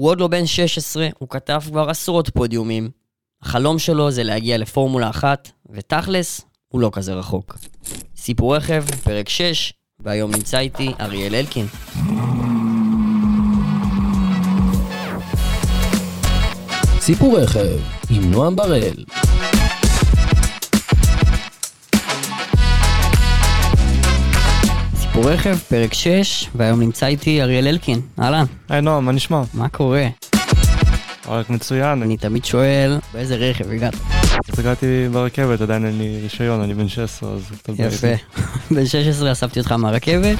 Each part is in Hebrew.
הוא עוד לא בן 16, הוא כתב כבר עשרות פודיומים. החלום שלו זה להגיע לפורמולה אחת, ותכלס, הוא לא כזה רחוק. סיפור רכב, פרק 6, והיום נמצא איתי אריאל אלקין. סיפור רכב עם נועם בראל. סיפור רכב, פרק 6, והיום נמצא איתי אריאל אלקין. אהלן, היי נועם, מה נשמע? מה קורה? רק מצוין, אני תמיד שואל, באיזה רכב הגעת? אז הגעתי ברכבת, עדיין אין לי רישיון, אני בן 16, אז. יפה. בן 16 אספתי אותך מהרכבת,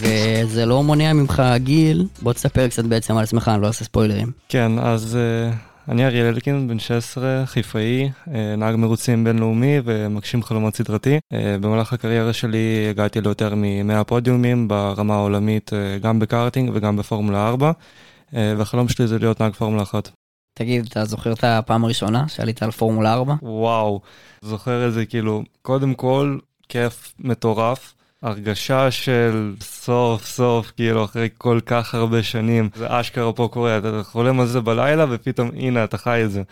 וזה לא מונע ממך גיל. בוא תספר קצת בעצם על עצמך, אני לא אעשה ספוילרים. כן, אז אה, אני אריאל אלקין, בן 16, חיפאי, אה, נהג מרוצים בינלאומי ומגשים חלומות סדרתי. אה, במהלך הקריירה שלי הגעתי ליותר מ-100 פודיומים ברמה העולמית, אה, גם בקארטינג וגם בפורמולה 4, אה, והחלום שלי זה להיות נהג פורמולה 1. תגיד, אתה זוכר את הפעם הראשונה שעלית על פורמולה 4? וואו, זוכר את זה כאילו, קודם כל, כיף מטורף. הרגשה של סוף סוף, כאילו אחרי כל כך הרבה שנים, זה אשכרה פה קורה, אתה חולם על זה בלילה ופתאום הנה אתה חי את זה.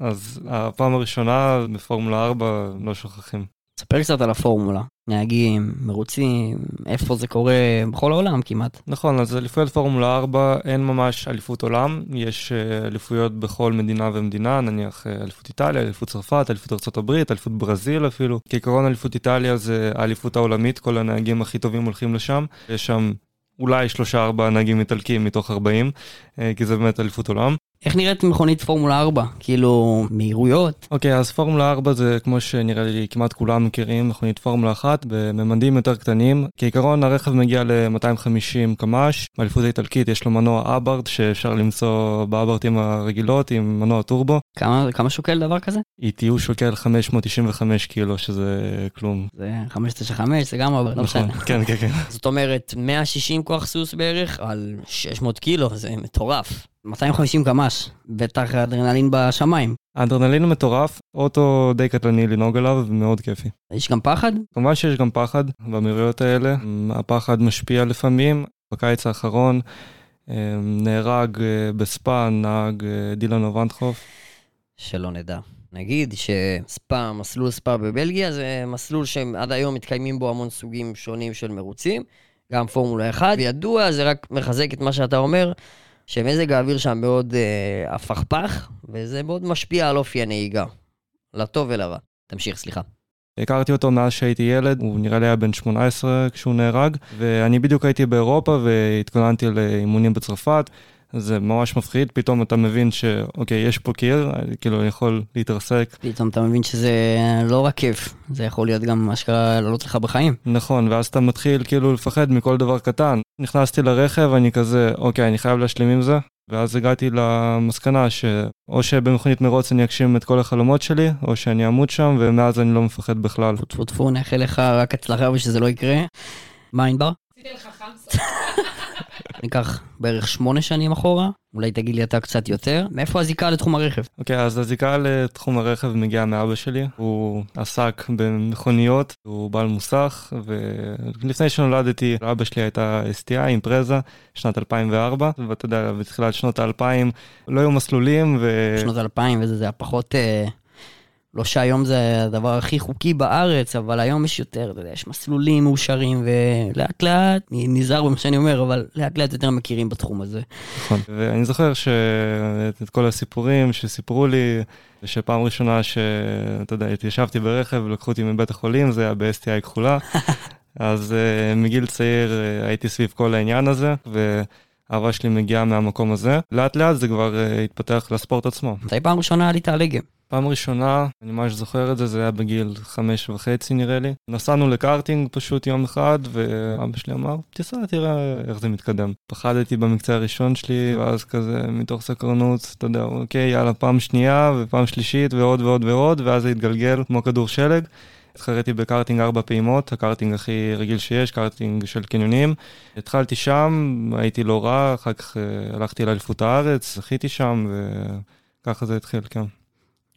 אז הפעם הראשונה בפורמולה 4 לא שוכחים. ספר קצת על הפורמולה. נהגים, מרוצים, איפה זה קורה בכל העולם כמעט. נכון, אז אליפויות פורמולה 4 אין ממש אליפות עולם, יש אה, אליפויות בכל מדינה ומדינה, נניח אה, אליפות איטליה, אליפות צרפת, אליפות ארה"ב, אליפות ברזיל אפילו. כעיקרון אליפות איטליה זה האליפות העולמית, כל הנהגים הכי טובים הולכים לשם. יש שם אולי שלושה ארבעה נהגים איטלקים מתוך 40, אה, כי זה באמת אליפות עולם. איך נראית מכונית פורמולה 4? כאילו, מהירויות? אוקיי, אז פורמולה 4 זה כמו שנראה לי כמעט כולם מכירים, מכונית פורמולה 1 בממדים יותר קטנים. כעיקרון הרכב מגיע ל-250 קמ"ש, באליפות האיטלקית יש לו מנוע אברט שאפשר למצוא באברטים הרגילות עם מנוע טורבו. כמה, כמה שוקל דבר כזה? ETU שוקל 595 קילו שזה כלום. זה 595, זה גם הרבה, לא נכון, משנה. כן, כן, כן. זאת אומרת, 160 כוח סוס בערך על 600 קילו, זה מטורף. 250 קמ"ש, בטח אדרנלין בשמיים. האדרנלין הוא מטורף, אוטו די קטלני לנהוג עליו, מאוד כיפי. יש גם פחד? כמובן שיש גם פחד במהירויות האלה, הפחד משפיע לפעמים. בקיץ האחרון אה, נהרג אה, בספא נהג אה, דילן אובנטחוף. שלא נדע. נגיד שספא, מסלול ספא בבלגיה, זה מסלול שעד היום מתקיימים בו המון סוגים שונים של מרוצים, גם פורמולה 1, וידוע, זה רק מחזק את מה שאתה אומר, שמזג האוויר שם מאוד אה, הפכפך, וזה מאוד משפיע על אופי הנהיגה, לטוב ולרע. תמשיך, סליחה. הכרתי אותו מאז שהייתי ילד, הוא נראה לי היה בן 18 כשהוא נהרג, ואני בדיוק הייתי באירופה והתכוננתי לאימונים בצרפת. זה ממש מפחיד, פתאום אתה מבין שאוקיי, יש פה קיר, כאילו אני יכול להתרסק. פתאום אתה מבין שזה לא רק כיף, זה יכול להיות גם אשכרה לעלות לך בחיים. נכון, ואז אתה מתחיל כאילו לפחד מכל דבר קטן. נכנסתי לרכב, אני כזה, אוקיי, אני חייב להשלים עם זה. ואז הגעתי למסקנה שאו שבמכונית מרוץ אני אגשים את כל החלומות שלי, או שאני אמות שם, ומאז אני לא מפחד בכלל. טפו טפו טפו, נאחל לך רק הצלחה ושזה לא יקרה. מה ענבר? עשיתי לך חמסה. ניקח בערך שמונה שנים אחורה, אולי תגיד לי אתה קצת יותר. מאיפה הזיקה לתחום הרכב? אוקיי, אז הזיקה לתחום הרכב מגיעה מאבא שלי. הוא עסק במכוניות, הוא בעל מוסך, ולפני שנולדתי, לאבא שלי הייתה STI עם פרזה, שנת 2004, ואתה יודע, בתחילת שנות האלפיים לא היו מסלולים, ו... שנות 2000 וזה, זה היה פחות... אה, לא שהיום זה הדבר הכי חוקי בארץ, אבל היום יש יותר, אתה יודע, יש מסלולים מאושרים, ולאט לאט, אני נזהר במה שאני אומר, אבל לאט לאט יותר מכירים בתחום הזה. נכון. ואני זוכר שאת כל הסיפורים שסיפרו לי, שפעם ראשונה שאתה יודע, התיישבתי ברכב ולקחו אותי מבית החולים, זה היה ב-STI כחולה. אז uh, מגיל צעיר uh, הייתי סביב כל העניין הזה, והאהבה שלי מגיעה מהמקום הזה. לאט לאט זה כבר uh, התפתח לספורט עצמו. מתי פעם ראשונה עלית על הגה? פעם ראשונה, אני ממש זוכר את זה, זה היה בגיל חמש וחצי נראה לי. נסענו לקארטינג פשוט יום אחד, ואבא שלי אמר, תיסע, תראה איך זה מתקדם. פחדתי במקצה הראשון שלי, ואז כזה, מתוך סקרנות, אתה יודע, אוקיי, יאללה, פעם שנייה, ופעם שלישית, ועוד ועוד ועוד, ואז זה התגלגל כמו כדור שלג. התחרתי בקארטינג ארבע פעימות, הקארטינג הכי רגיל שיש, קארטינג של קניונים. התחלתי שם, הייתי לא רע, אחר כך אה, הלכתי לאליפות הארץ, זכיתי שם, וככה זה התחיל, כן.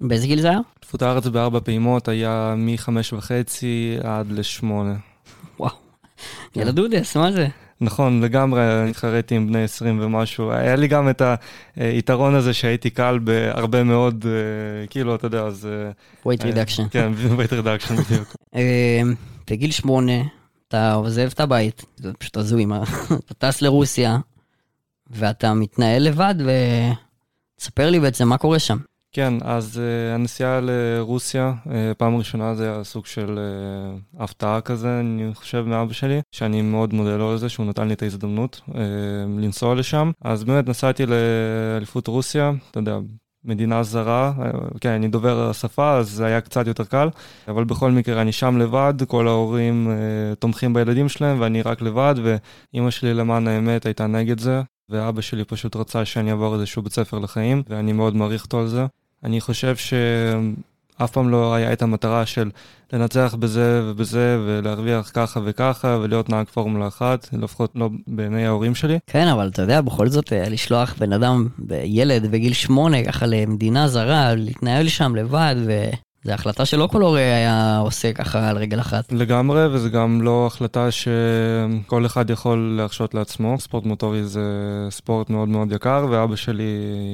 באיזה גיל זה היה? אליפות הארץ בארבע פעימות היה מחמש וחצי עד לשמונה. וואו. ילדודס, מה זה? נכון, לגמרי התחרתי עם בני 20 ומשהו. היה לי גם את היתרון הזה שהייתי קל בהרבה מאוד, אה, כאילו, אתה יודע, אז... weight reduction. כן, weight reduction בדיוק. בגיל שמונה, אתה עוזב את הבית, זה פשוט הזוי, אתה טס לרוסיה, ואתה מתנהל לבד, ותספר לי בעצם מה קורה שם. כן, אז uh, הנסיעה לרוסיה, uh, פעם ראשונה זה היה סוג של uh, הפתעה כזה, אני חושב, מאבא שלי, שאני מאוד מודה לו על זה, שהוא נתן לי את ההזדמנות uh, לנסוע לשם. אז באמת נסעתי לאליפות רוסיה, אתה יודע, מדינה זרה, כן, אני דובר השפה, אז זה היה קצת יותר קל, אבל בכל מקרה, אני שם לבד, כל ההורים uh, תומכים בילדים שלהם, ואני רק לבד, ואימא שלי, למען האמת, הייתה נגד זה. ואבא שלי פשוט רצה שאני אעבור איזשהו בית ספר לחיים, ואני מאוד מעריך אותו על זה. אני חושב שאף פעם לא היה את המטרה של לנצח בזה ובזה ולהרוויח ככה וככה ולהיות נהג פורמולה אחת, לפחות לא בעיני ההורים שלי. כן, אבל אתה יודע, בכל זאת אה, לשלוח בן אדם, ילד בגיל שמונה, ככה למדינה זרה, להתנהל שם לבד ו... זו החלטה שלא כל הורה היה עושה ככה על רגל אחת. לגמרי, וזו גם לא החלטה שכל אחד יכול להרשות לעצמו. ספורט מוטורי זה ספורט מאוד מאוד יקר, ואבא שלי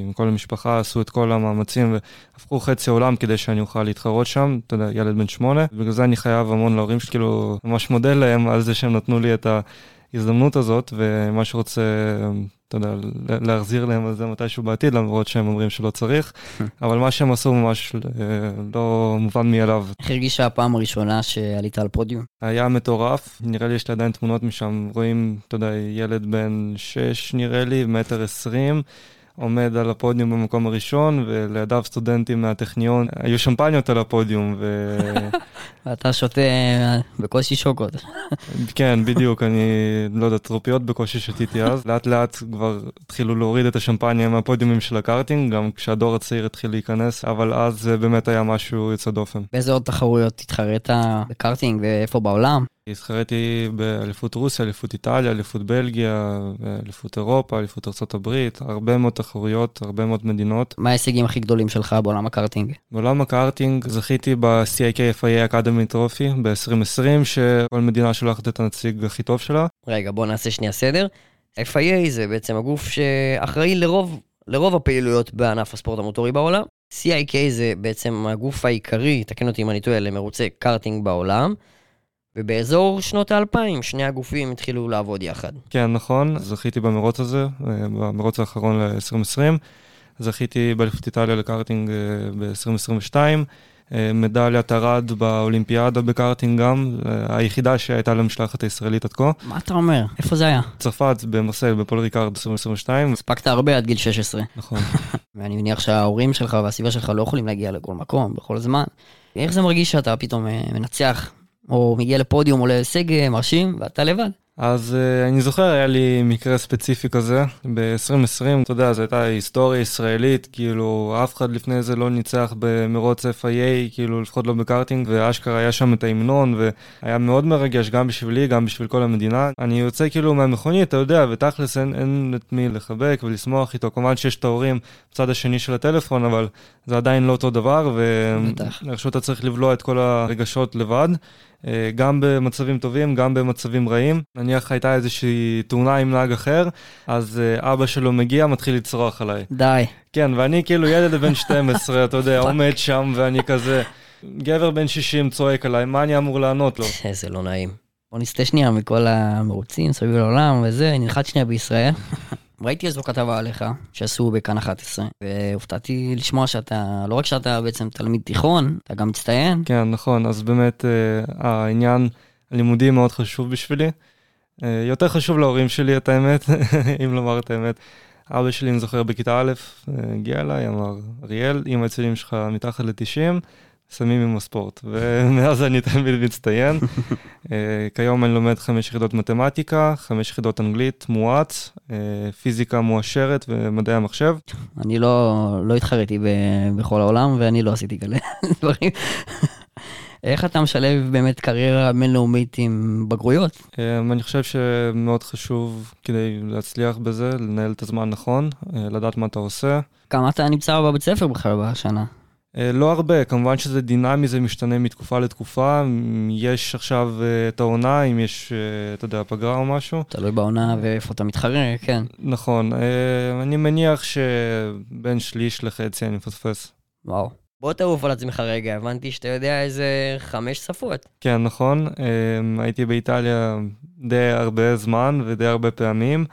עם כל המשפחה עשו את כל המאמצים והפכו חצי עולם כדי שאני אוכל להתחרות שם. אתה יודע, ילד בן שמונה, בגלל זה אני חייב המון להורים שכאילו ממש מודה להם על זה שהם נתנו לי את ההזדמנות הזאת, ומה שרוצה אתה יודע, להחזיר להם על זה מתישהו בעתיד, למרות שהם אומרים שלא צריך, אבל מה שהם עשו ממש אה, לא מובן מאליו. איך הרגישה הפעם הראשונה שעלית על פודיום? היה מטורף, נראה לי יש לי עדיין תמונות משם, רואים, אתה יודע, ילד בן 6 נראה לי, מטר 20. עומד על הפודיום במקום הראשון, ולידיו סטודנטים מהטכניון, היו שמפניות על הפודיום, ו... ואתה שותה בקושי שוקות. כן, בדיוק, אני לא יודע, טרופיות בקושי שתיתי אז. לאט לאט כבר התחילו להוריד את השמפניה מהפודיומים של הקארטינג, גם כשהדור הצעיר התחיל להיכנס, אבל אז זה באמת היה משהו יוצא דופן. באיזה עוד תחרויות התחרית בקארטינג ואיפה בעולם? התחרתי באליפות רוסיה, אליפות איטליה, אליפות בלגיה, אליפות אירופה, אליפות ארה"ב, הרבה מאוד תחרויות, הרבה מאוד מדינות. מה ההישגים הכי גדולים שלך בעולם הקארטינג? בעולם הקארטינג זכיתי ב-CIK FIA Academy Trophy ב-2020, שכל מדינה שולחת את הנציג הכי טוב שלה. רגע, בוא נעשה שנייה סדר. FIA זה בעצם הגוף שאחראי לרוב, לרוב הפעילויות בענף הספורט המוטורי בעולם. CIK זה בעצם הגוף העיקרי, תקן אותי אם אני טועה, למרוצי קארטינג בעולם. ובאזור שנות האלפיים שני הגופים התחילו לעבוד יחד. כן, נכון, זכיתי במרוץ הזה, אה, במרוץ האחרון ל-2020. זכיתי באליפות איטליה לקארטינג אה, ב-2022. אה, מדליית ארד באולימפיאדה בקארטינג גם, היחידה שהייתה למשלחת הישראלית עד כה. מה אתה אומר? איפה זה היה? צרפת, במרסל, בפול ריקארד 2022. הספקת הרבה עד גיל 16. נכון. ואני מניח שההורים שלך והסביבה שלך לא יכולים להגיע לכל מקום, בכל זמן. איך זה מרגיש שאתה פתאום מנצח או מגיע לפודיום או להישג אה, מרשים, ואתה לבד. אז uh, אני זוכר, היה לי מקרה ספציפי כזה, ב-2020, אתה יודע, זו הייתה היסטוריה ישראלית, כאילו, אף אחד לפני זה לא ניצח במרוץ FIA, כאילו, לפחות לא בקארטינג, ואשכרה היה שם את ההמנון, והיה מאוד מרגש, גם בשבילי, גם בשביל כל המדינה. אני יוצא כאילו מהמכונית, אתה יודע, ותכלס אין, אין את מי לחבק ולשמוח איתו, כמובן שיש את ההורים בצד השני של הטלפון, אבל זה עדיין לא אותו דבר, ואיכשהו אתה צריך לבלוע את כל הרגשות לבד. אה, גם במצבים טובים, גם במצבים רעים. נניח הייתה איזושהי תאונה עם נהג אחר, אז אה, אבא שלו מגיע, מתחיל לצרוח עליי. די. כן, ואני כאילו ילד בן 12, אתה יודע, עומד שם ואני כזה, גבר בן 60 צועק עליי, מה אני אמור לענות לו? איזה לא נעים. בוא נסטה שנייה מכל המרוצים סביב העולם וזה, ננחת שנייה בישראל. ראיתי איזו כתבה עליך שעשו בכאן 11, והופתעתי לשמוע שאתה, לא רק שאתה בעצם תלמיד תיכון, אתה גם מצטיין. כן, נכון, אז באמת אה, העניין הלימודי מאוד חשוב בשבילי. אה, יותר חשוב להורים שלי את האמת, אם לומר את האמת. אבא שלי, אני זוכר, בכיתה א', אה, הגיע אליי, אמר, אריאל, אם הציונים שלך מתחת ל-90, סמים עם הספורט, ומאז אני תלמיד מצטיין. אה, כיום אני לומד חמש יחידות מתמטיקה, חמש יחידות אנגלית מואץ, אה, פיזיקה מואשרת ומדעי המחשב. אני לא, לא התחרתי בכל העולם ואני לא עשיתי כאלה דברים. איך אתה משלב באמת קריירה בינלאומית עם בגרויות? אה, אני חושב שמאוד חשוב כדי להצליח בזה, לנהל את הזמן נכון, לדעת מה אתה עושה. כמה אתה נמצא בבית ספר בכלל בשנה? אה, לא הרבה, כמובן שזה דינמי, זה משתנה מתקופה לתקופה. יש עכשיו אה, את העונה, אם יש, אה, אתה יודע, פגרה או משהו. תלוי בעונה ואיפה אתה מתחרה, כן. נכון, אני מניח שבין שליש לחצי אני מפספס. וואו. בוא תעוף על עצמך רגע, הבנתי שאתה יודע איזה חמש שפות. כן, נכון. הייתי באיטליה די הרבה זמן ודי הרבה פעמים.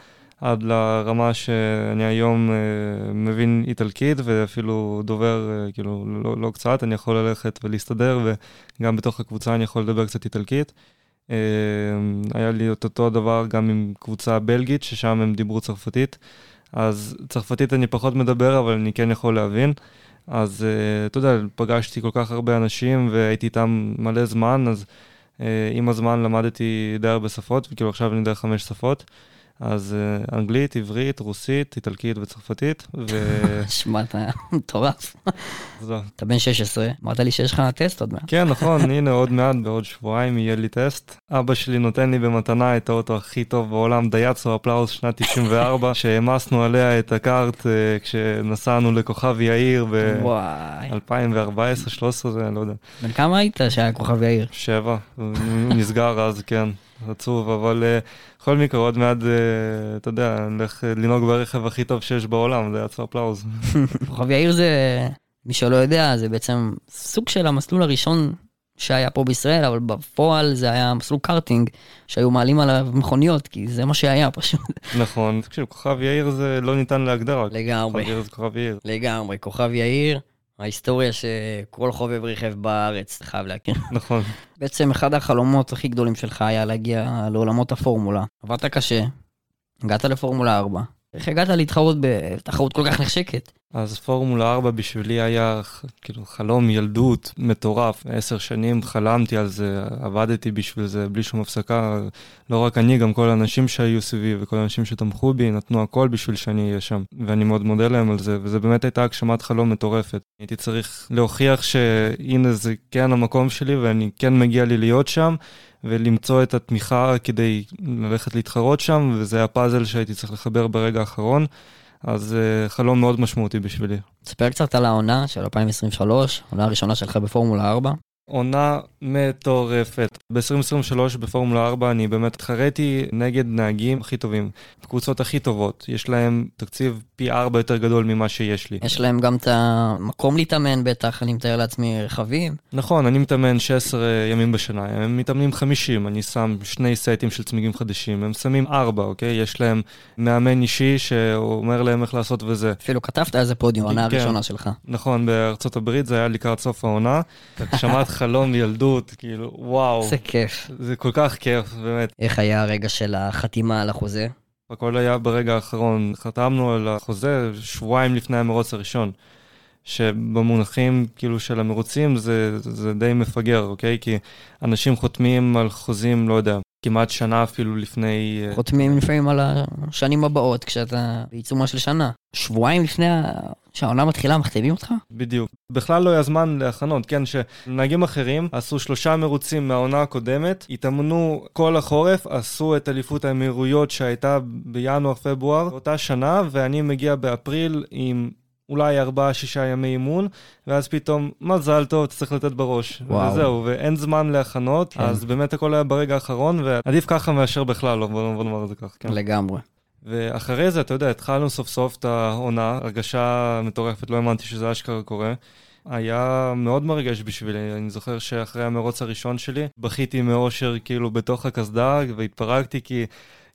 עד לרמה שאני היום uh, מבין איטלקית ואפילו דובר, uh, כאילו, לא, לא קצת, אני יכול ללכת ולהסתדר, וגם בתוך הקבוצה אני יכול לדבר קצת איטלקית. Uh, היה לי את אותו דבר גם עם קבוצה בלגית, ששם הם דיברו צרפתית. אז צרפתית אני פחות מדבר, אבל אני כן יכול להבין. אז אתה יודע, פגשתי כל כך הרבה אנשים והייתי איתם מלא זמן, אז עם הזמן למדתי די הרבה שפות, וכאילו עכשיו אני יודע חמש שפות. אז uh, אנגלית, עברית, רוסית, איטלקית וצרפתית, ו... שמע, אתה מטורף. אתה בן 16, אמרת לי שיש לך טסט עוד מעט. כן, נכון, הנה עוד מעט, בעוד שבועיים יהיה לי טסט. אבא שלי נותן לי במתנה את האוטו הכי טוב בעולם, דייצו אפלאוס שנת 94, שהעמסנו עליה את הקארט uh, כשנסענו לכוכב יאיר ב-2014-2013, זה, אני לא יודע. בן כמה היית שהיה כוכב יאיר? שבע, נסגר אז, כן. עצוב, אבל uh, בכל מקרה, עוד מעט, uh, אתה יודע, נלך לנהוג ברכב הכי טוב שיש בעולם, זה יצא אפלאוז. כוכב יאיר זה, מי שלא יודע, זה בעצם סוג של המסלול הראשון שהיה פה בישראל, אבל בפועל זה היה מסלול קארטינג, שהיו מעלים עליו מכוניות, כי זה מה שהיה פשוט. נכון, תקשיב, כוכב יאיר זה לא ניתן להגדרה. לגמרי. כוכב יאיר זה כוכב יאיר. לגמרי, כוכב יאיר. ההיסטוריה שכל חובב רכב בארץ חייב להכיר. נכון. בעצם אחד החלומות הכי גדולים שלך היה להגיע לעולמות הפורמולה. עבדת קשה, הגעת לפורמולה 4, איך הגעת להתחרות בתחרות כל כך נחשקת? אז פורמולה 4 בשבילי היה כאילו חלום ילדות מטורף. עשר שנים חלמתי על זה, עבדתי בשביל זה בלי שום הפסקה. לא רק אני, גם כל האנשים שהיו סביבי וכל האנשים שתמכו בי, נתנו הכל בשביל שאני אהיה שם. ואני מאוד מודה להם על זה, וזה באמת הייתה הגשמת חלום מטורפת. הייתי צריך להוכיח שהנה זה כן המקום שלי ואני כן מגיע לי להיות שם. ולמצוא את התמיכה כדי ללכת להתחרות שם, וזה הפאזל שהייתי צריך לחבר ברגע האחרון. אז uh, חלום מאוד משמעותי בשבילי. תספר קצת על העונה של 2023, העונה הראשונה שלך בפורמולה 4. עונה מטורפת. ב-2023 בפורמולה 4 אני באמת התחרתי נגד נהגים הכי טובים, הקבוצות הכי טובות. יש להם תקציב פי 4 יותר גדול ממה שיש לי. יש להם גם את המקום להתאמן בטח, אני מתאר לעצמי רכבים. נכון, אני מתאמן 16 ימים בשנה, הם מתאמנים 50, אני שם שני סטים של צמיגים חדשים, הם שמים 4, אוקיי? יש להם מאמן אישי שאומר להם איך לעשות וזה. אפילו כתבת איזה פודיום, העונה כן, הראשונה שלך. נכון, בארצות הברית זה היה לקראת סוף העונה. שמעת חלום ילדות, כאילו, וואו. זה כיף. זה כל כך כיף, באמת. איך היה הרגע של החתימה על החוזה? הכל היה ברגע האחרון. חתמנו על החוזה שבועיים לפני המרוץ הראשון. שבמונחים כאילו של המרוצים זה, זה די מפגר, אוקיי? כי אנשים חותמים על חוזים, לא יודע, כמעט שנה אפילו לפני... אה, חותמים לפעמים על השנים הבאות כשאתה בעיצומה של שנה. שבועיים לפני שהעונה מתחילה מחתימים אותך? בדיוק. בכלל לא היה זמן להכנות, כן, שנהגים אחרים עשו שלושה מרוצים מהעונה הקודמת, התאמנו כל החורף, עשו את אליפות האמירויות שהייתה בינואר-פברואר אותה שנה, ואני מגיע באפריל עם אולי ארבעה, שישה ימי אימון, ואז פתאום, מזל טוב, אתה צריך לתת בראש. וואו. וזהו, ואין זמן להכנות, כן. אז באמת הכל היה ברגע האחרון, ועדיף ככה מאשר בכלל, לא, בוא, בוא נאמר את זה ככה. כן. לגמרי. ואחרי זה, אתה יודע, התחלנו סוף סוף את העונה, הרגשה מטורפת, לא האמנתי שזה אשכרה קורה. היה מאוד מרגש בשבילי, אני זוכר שאחרי המרוץ הראשון שלי, בכיתי מאושר כאילו בתוך הקסדה והתפרקתי כי...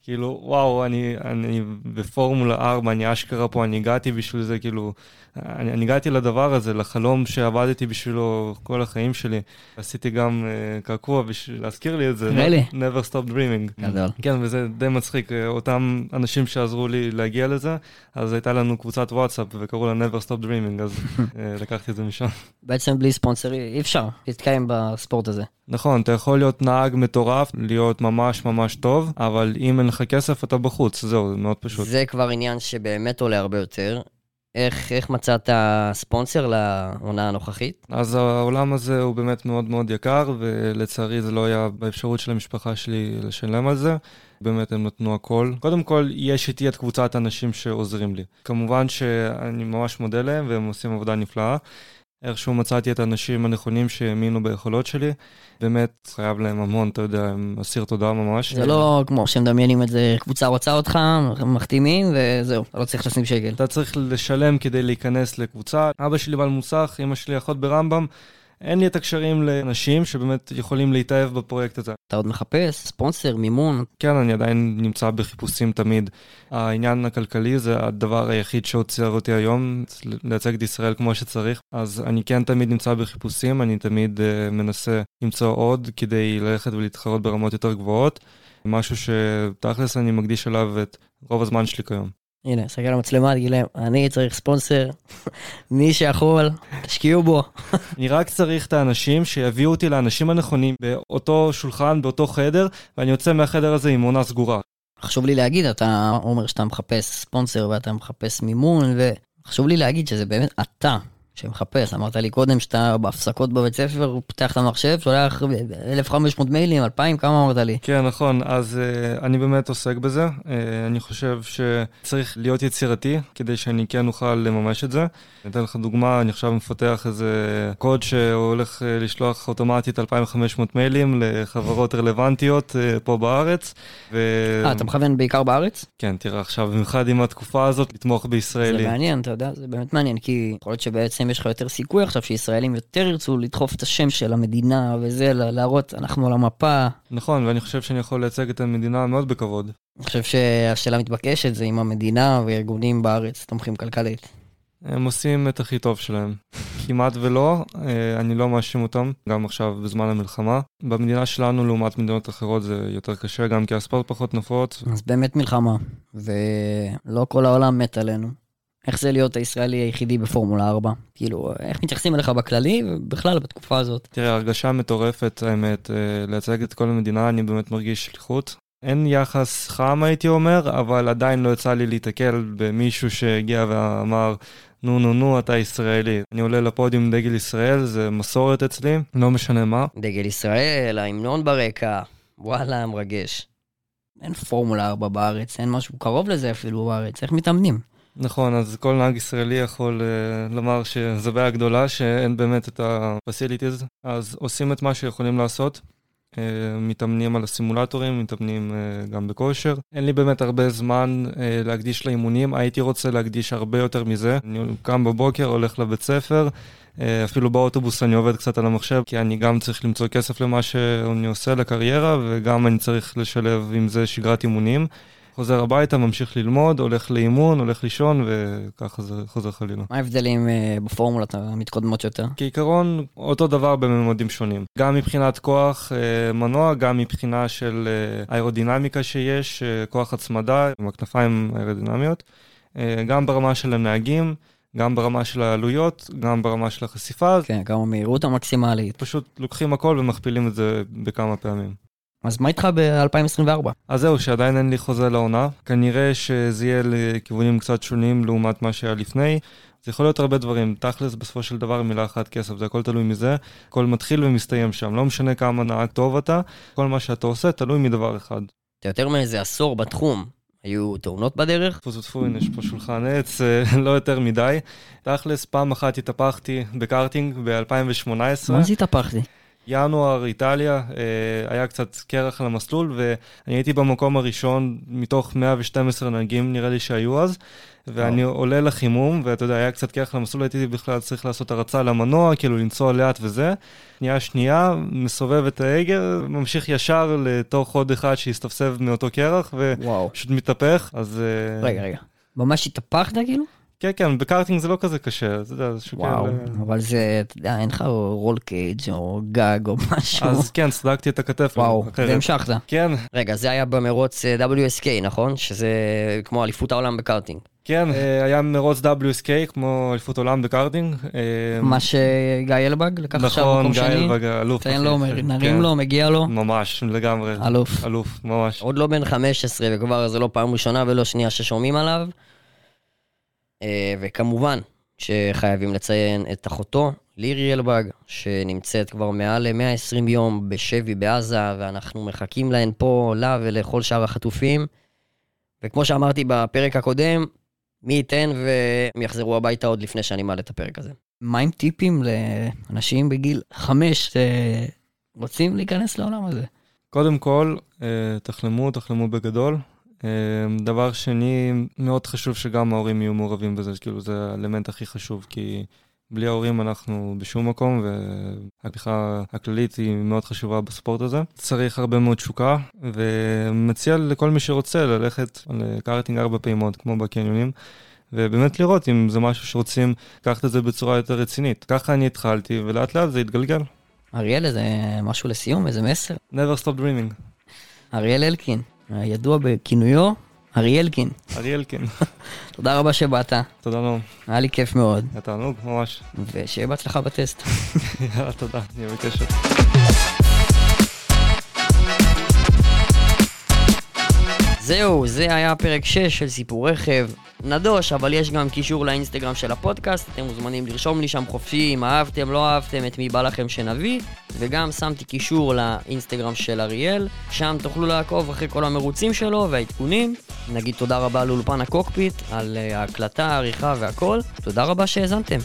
כאילו, וואו, אני, אני בפורמולה 4, אני אשכרה פה, אני הגעתי בשביל זה, כאילו, אני, אני הגעתי לדבר הזה, לחלום שעבדתי בשבילו כל החיים שלי. עשיתי גם uh, קעקוע בשביל להזכיר לי את זה. really? never stop dreaming. גדול. כן, וזה די מצחיק. אה, אותם אנשים שעזרו לי להגיע לזה, אז הייתה לנו קבוצת וואטסאפ וקראו לה never stop dreaming, אז uh, לקחתי את זה משם. בעצם בלי ספונסר אי אפשר להתקיים בספורט הזה. נכון, אתה יכול להיות נהג מטורף, להיות ממש ממש טוב, אבל אם אין לך כסף אתה בחוץ, זהו, זה מאוד פשוט. זה כבר עניין שבאמת עולה הרבה יותר. איך, איך מצאת ספונסר לעונה הנוכחית? אז העולם הזה הוא באמת מאוד מאוד יקר, ולצערי זה לא היה באפשרות של המשפחה שלי לשלם על זה. באמת הם נתנו הכל. קודם כל, יש איתי את קבוצת האנשים שעוזרים לי. כמובן שאני ממש מודה להם, והם עושים עבודה נפלאה. איכשהו מצאתי את האנשים הנכונים שהאמינו ביכולות שלי. באמת, חייב להם המון, אתה יודע, הם אסיר תודה ממש. זה לא כמו שמדמיינים את זה, קבוצה רוצה אותך, מחתימים וזהו, לא צריך לשים שקל. אתה צריך לשלם כדי להיכנס לקבוצה. אבא שלי בעל מוסך, אמא שלי אחות ברמב"ם. אין לי את הקשרים לאנשים שבאמת יכולים להתאהב בפרויקט הזה. אתה עוד מחפש ספונסר, מימון? כן, אני עדיין נמצא בחיפושים תמיד. העניין הכלכלי זה הדבר היחיד שעוצר אותי היום, לייצג את ישראל כמו שצריך. אז אני כן תמיד נמצא בחיפושים, אני תמיד uh, מנסה למצוא עוד כדי ללכת ולהתחרות ברמות יותר גבוהות. משהו שתכלס אני מקדיש עליו את רוב הזמן שלי כיום. הנה, סגר למצלמה, תגיד להם, אני צריך ספונסר, מי שיכול, תשקיעו בו. אני רק צריך את האנשים שיביאו אותי לאנשים הנכונים באותו שולחן, באותו חדר, ואני יוצא מהחדר הזה עם עונה סגורה. חשוב לי להגיד, אתה אומר שאתה מחפש ספונסר ואתה מחפש מימון, וחשוב לי להגיד שזה באמת אתה שמחפש, אמרת לי קודם שאתה בהפסקות בבית ספר, פותח את המחשב, שולח 1,500 מיילים, 2,000, כמה אמרת לי? כן, נכון, אז uh, אני באמת עוסק בזה. Uh, אני חושב שצריך להיות יצירתי כדי שאני כן אוכל לממש את זה. אני אתן לך דוגמה, אני עכשיו מפתח איזה קוד שהולך uh, לשלוח אוטומטית 2,500 מיילים לחברות רלוונטיות uh, פה בארץ. ו... אה, אתה מכוון בעיקר בארץ? כן, תראה, עכשיו, במיוחד עם התקופה הזאת, לתמוך בישראלי. זה מעניין, אתה יודע, זה באמת מעניין, כי יכול להיות שבעצם יש לך יותר סיכוי עכשיו שישראלים יותר ירצו לדחוף את השם של המדינה וזה, להראות, אנחנו על המפה. נכון, ואני חושב שאני יכול לייצג את המדינה מאוד בכבוד. אני חושב שהשאלה מתבקשת זה אם המדינה וארגונים בארץ תומכים כלכלית. הם עושים את הכי טוב שלהם. כמעט ולא, אה, אני לא מאשים אותם, גם עכשיו בזמן המלחמה. במדינה שלנו לעומת מדינות אחרות זה יותר קשה, גם כי הספורט פחות נפוץ. אז באמת מלחמה, ולא כל העולם מת עלינו. איך זה להיות הישראלי היחידי בפורמולה 4? כאילו, איך מתייחסים אליך בכללי ובכלל בתקופה הזאת? תראה, הרגשה מטורפת, האמת, אה, לייצג את כל המדינה, אני באמת מרגיש שליחות. אין יחס חם הייתי אומר, אבל עדיין לא יצא לי להתקל במישהו שהגיע ואמר, נו נו נו, אתה ישראלי. אני עולה לפודיום עם דגל ישראל, זה מסורת אצלי, לא משנה מה. דגל ישראל, ההמנון ברקע, וואלה, מרגש. אין פורמולה 4 בארץ, אין משהו קרוב לזה אפילו בארץ, איך מתאמנים? נכון, אז כל נהג ישראלי יכול uh, לומר שזו בעיה גדולה, שאין באמת את ה-facilities, אז עושים את מה שיכולים לעשות. Uh, מתאמנים על הסימולטורים, מתאמנים uh, גם בכושר. אין לי באמת הרבה זמן uh, להקדיש לאימונים, הייתי רוצה להקדיש הרבה יותר מזה. אני קם בבוקר, הולך לבית ספר, uh, אפילו באוטובוס אני עובד קצת על המחשב, כי אני גם צריך למצוא כסף למה שאני עושה לקריירה, וגם אני צריך לשלב עם זה שגרת אימונים. חוזר הביתה, ממשיך ללמוד, הולך לאימון, הולך לישון, וככה זה חוזר חלילה. מה ההבדלים uh, בפורמולות המתקודמות יותר? כעיקרון, אותו דבר בממדים שונים. גם מבחינת כוח uh, מנוע, גם מבחינה של uh, אירודינמיקה שיש, כוח הצמדה עם הכנפיים האירודינמיות, uh, גם ברמה של הנהגים. גם ברמה של העלויות, גם ברמה של החשיפה. כן, גם המהירות המקסימלית. פשוט לוקחים הכל ומכפילים את זה בכמה פעמים. אז מה איתך ב-2024? אז זהו, שעדיין אין לי חוזה לעונה. כנראה שזה יהיה לכיוונים קצת שונים לעומת מה שהיה לפני. זה יכול להיות הרבה דברים. תכלס, בסופו של דבר, מילה אחת כסף, זה הכל תלוי מזה. הכל מתחיל ומסתיים שם. לא משנה כמה נהג טוב אתה, כל מה שאתה עושה תלוי מדבר אחד. אתה יותר מאיזה עשור בתחום. היו תאונות בדרך? טפו טפו, הנה יש פה שולחן עץ, אה, לא יותר מדי. תכלס, פעם אחת התהפכתי בקארטינג ב-2018. מה זה התהפכתי? ינואר, איטליה, אה, היה קצת קרח על המסלול, ואני הייתי במקום הראשון מתוך 112 נהגים, נראה לי שהיו אז, ואני עולה לחימום, ואתה יודע, היה קצת קרח על המסלול, הייתי בכלל צריך לעשות הרצה למנוע, כאילו לנסוע לאט וזה. שנייה שנייה, מסובב את ההגה, ממשיך ישר לתוך עוד אחד שהסתפסב מאותו קרח, ופשוט מתהפך, אז... אה, רגע, רגע. ממש התהפכת כאילו? כן, כן, בקארטינג זה לא כזה קשה, אתה יודע, זה שוקל... וואו, אבל זה, אתה יודע, אין לך רול קייג' או גג או משהו. אז כן, סדקתי את הכתף. וואו, והמשכת. כן. רגע, זה היה במרוץ אה, WSK, נכון? שזה כמו אליפות העולם בקארטינג. כן, אה, היה מרוץ WSK, כמו אליפות עולם בקארטינג. אה, מה שגיא אלבג לקח עכשיו מקום שני. נכון, גיא אלבג, אלוף. תן לו, נרים כן. לו, מגיע לו. ממש, לגמרי. אלוף. אלוף, ממש. עוד לא בן 15 וכבר זה לא פעם ראשונה ולא שנייה ששומעים עליו. אה, וכמובן שחייבים לציין את אחותו, לירי אלבג, שנמצאת כבר מעל ל-120 יום בשבי בעזה, ואנחנו מחכים להן פה, לה ולכל שאר החטופים. וכמו שאמרתי בפרק הקודם, מי ייתן והם יחזרו הביתה עוד לפני שאני מעלה את הפרק הזה. מה עם טיפים לאנשים בגיל חמש שרוצים להיכנס לעולם הזה? קודם כל, אה, תחלמו, תחלמו בגדול. אה, דבר שני, מאוד חשוב שגם ההורים יהיו מעורבים בזה, כאילו זה האלמנט הכי חשוב, כי בלי ההורים אנחנו בשום מקום, והתמיכה הכללית היא מאוד חשובה בספורט הזה. צריך הרבה מאוד תשוקה, ומציע לכל מי שרוצה ללכת לקארטינג ארבע פעימות, כמו בקניונים. ובאמת לראות אם זה משהו שרוצים לקחת את זה בצורה יותר רצינית. ככה אני התחלתי, ולאט לאט זה התגלגל. אריאל, איזה משהו לסיום, איזה מסר? never stop dreaming. אריאל אלקין, הידוע בכינויו אריאלקין. אריאלקין. תודה רבה שבאת. תודה נורם. היה לי כיף מאוד. היה תענוג, ממש. ושיהיה בהצלחה בטסט. יאללה, תודה, נהיה בקשר. זהו, זה היה פרק 6 של סיפור רכב. נדוש, אבל יש גם קישור לאינסטגרם של הפודקאסט, אתם מוזמנים לרשום לי שם חופשי אם אהבתם, לא אהבתם, את מי בא לכם שנביא, וגם שמתי קישור לאינסטגרם של אריאל, שם תוכלו לעקוב אחרי כל המרוצים שלו והעדכונים. נגיד תודה רבה לאולפן הקוקפיט על אה, ההקלטה, העריכה והכל. תודה רבה שהאזנתם.